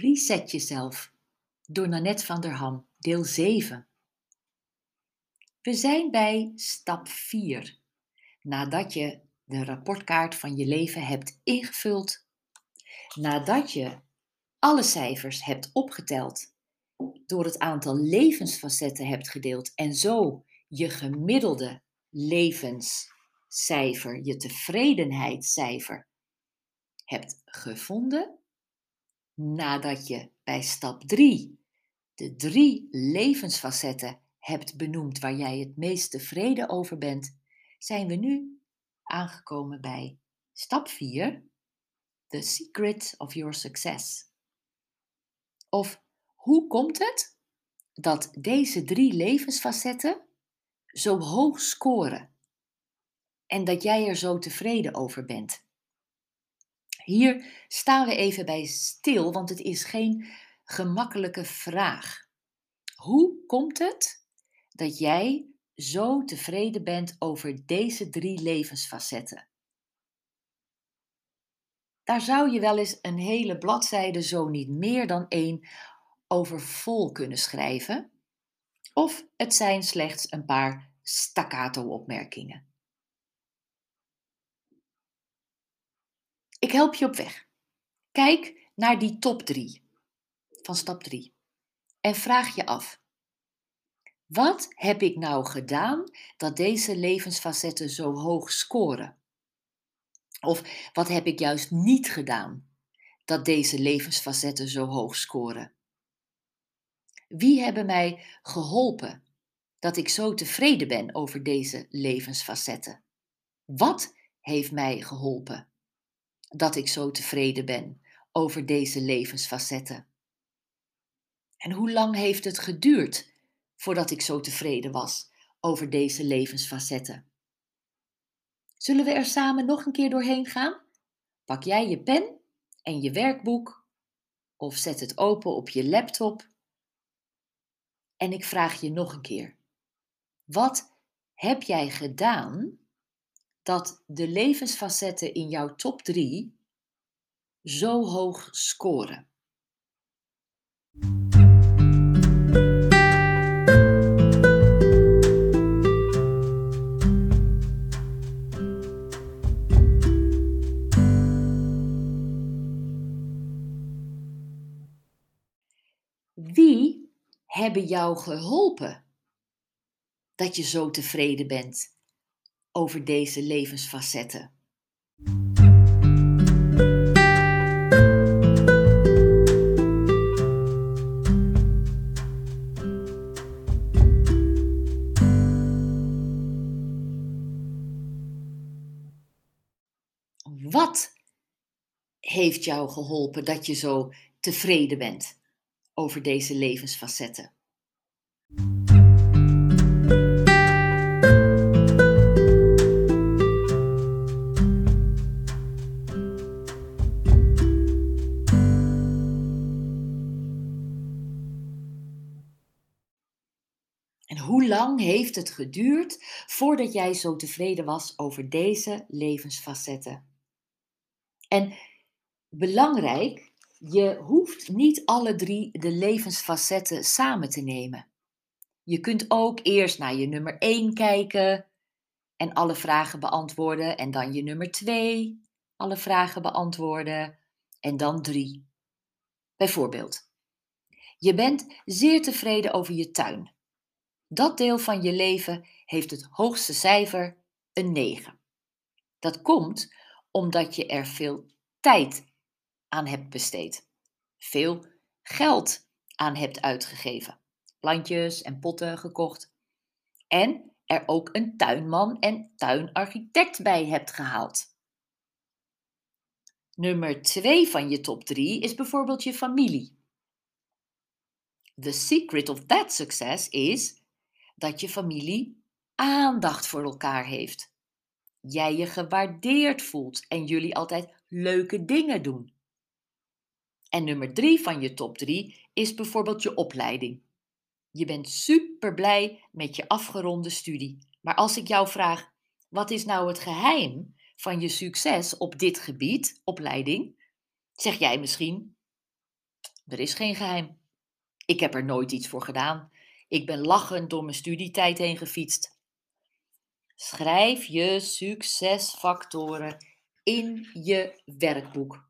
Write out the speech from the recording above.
Reset jezelf door Nanette van der Ham, deel 7. We zijn bij stap 4. Nadat je de rapportkaart van je leven hebt ingevuld, nadat je alle cijfers hebt opgeteld, door het aantal levensfacetten hebt gedeeld en zo je gemiddelde levenscijfer, je tevredenheidscijfer hebt gevonden, nadat je bij stap 3 de drie levensfacetten hebt benoemd waar jij het meest tevreden over bent, zijn we nu aangekomen bij stap 4, The Secret of Your Success. Of hoe komt het dat deze drie levensfacetten zo hoog scoren en dat jij er zo tevreden over bent? Hier staan we even bij stil, want het is geen gemakkelijke vraag. Hoe komt het dat jij zo tevreden bent over deze drie levensfacetten? Daar zou je wel eens een hele bladzijde, zo niet meer dan één, over vol kunnen schrijven. Of het zijn slechts een paar staccato-opmerkingen. Ik help je op weg. Kijk naar die top 3 van stap 3 en vraag je af: wat heb ik nou gedaan dat deze levensfacetten zo hoog scoren? Of wat heb ik juist niet gedaan dat deze levensfacetten zo hoog scoren? Wie hebben mij geholpen dat ik zo tevreden ben over deze levensfacetten? Wat heeft mij geholpen dat ik zo tevreden ben over deze levensfacetten? En hoe lang heeft het geduurd voordat ik zo tevreden was over deze levensfacetten? Zullen we er samen nog een keer doorheen gaan? Pak jij je pen en je werkboek of zet het open op je laptop. En ik vraag je nog een keer. Wat heb jij gedaan dat de levensfacetten in jouw top 3 zo hoog scoren? Wie hebben jou geholpen dat je zo tevreden bent over deze levensfacetten? Wat heeft jou geholpen dat je zo tevreden bent? over deze levensfacetten. Lang heeft het geduurd voordat jij zo tevreden was over deze levensfacetten? En belangrijk, je hoeft niet alle drie de levensfacetten samen te nemen. Je kunt ook eerst naar je nummer 1 kijken en alle vragen beantwoorden en dan je nummer 2, alle vragen beantwoorden en dan 3. Bijvoorbeeld, je bent zeer tevreden over je tuin. Dat deel van je leven heeft het hoogste cijfer, een 9. Dat komt omdat je er veel tijd aan hebt besteed. Veel geld aan hebt uitgegeven. Plantjes en potten gekocht. En er ook een tuinman en tuinarchitect bij hebt gehaald. Nummer 2 van je top 3 is bijvoorbeeld je familie. The secret of that success is dat je familie aandacht voor elkaar heeft. Jij je gewaardeerd voelt en jullie altijd leuke dingen doen. En nummer drie van je top drie is bijvoorbeeld je opleiding. Je bent super blij met je afgeronde studie. Maar als ik jou vraag, wat is nou het geheim van je succes op dit gebied, opleiding? Zeg jij misschien, Er is geen geheim. Ik heb er nooit iets voor gedaan. Ik ben lachend door mijn studietijd heen gefietst. Schrijf je succesfactoren in je werkboek.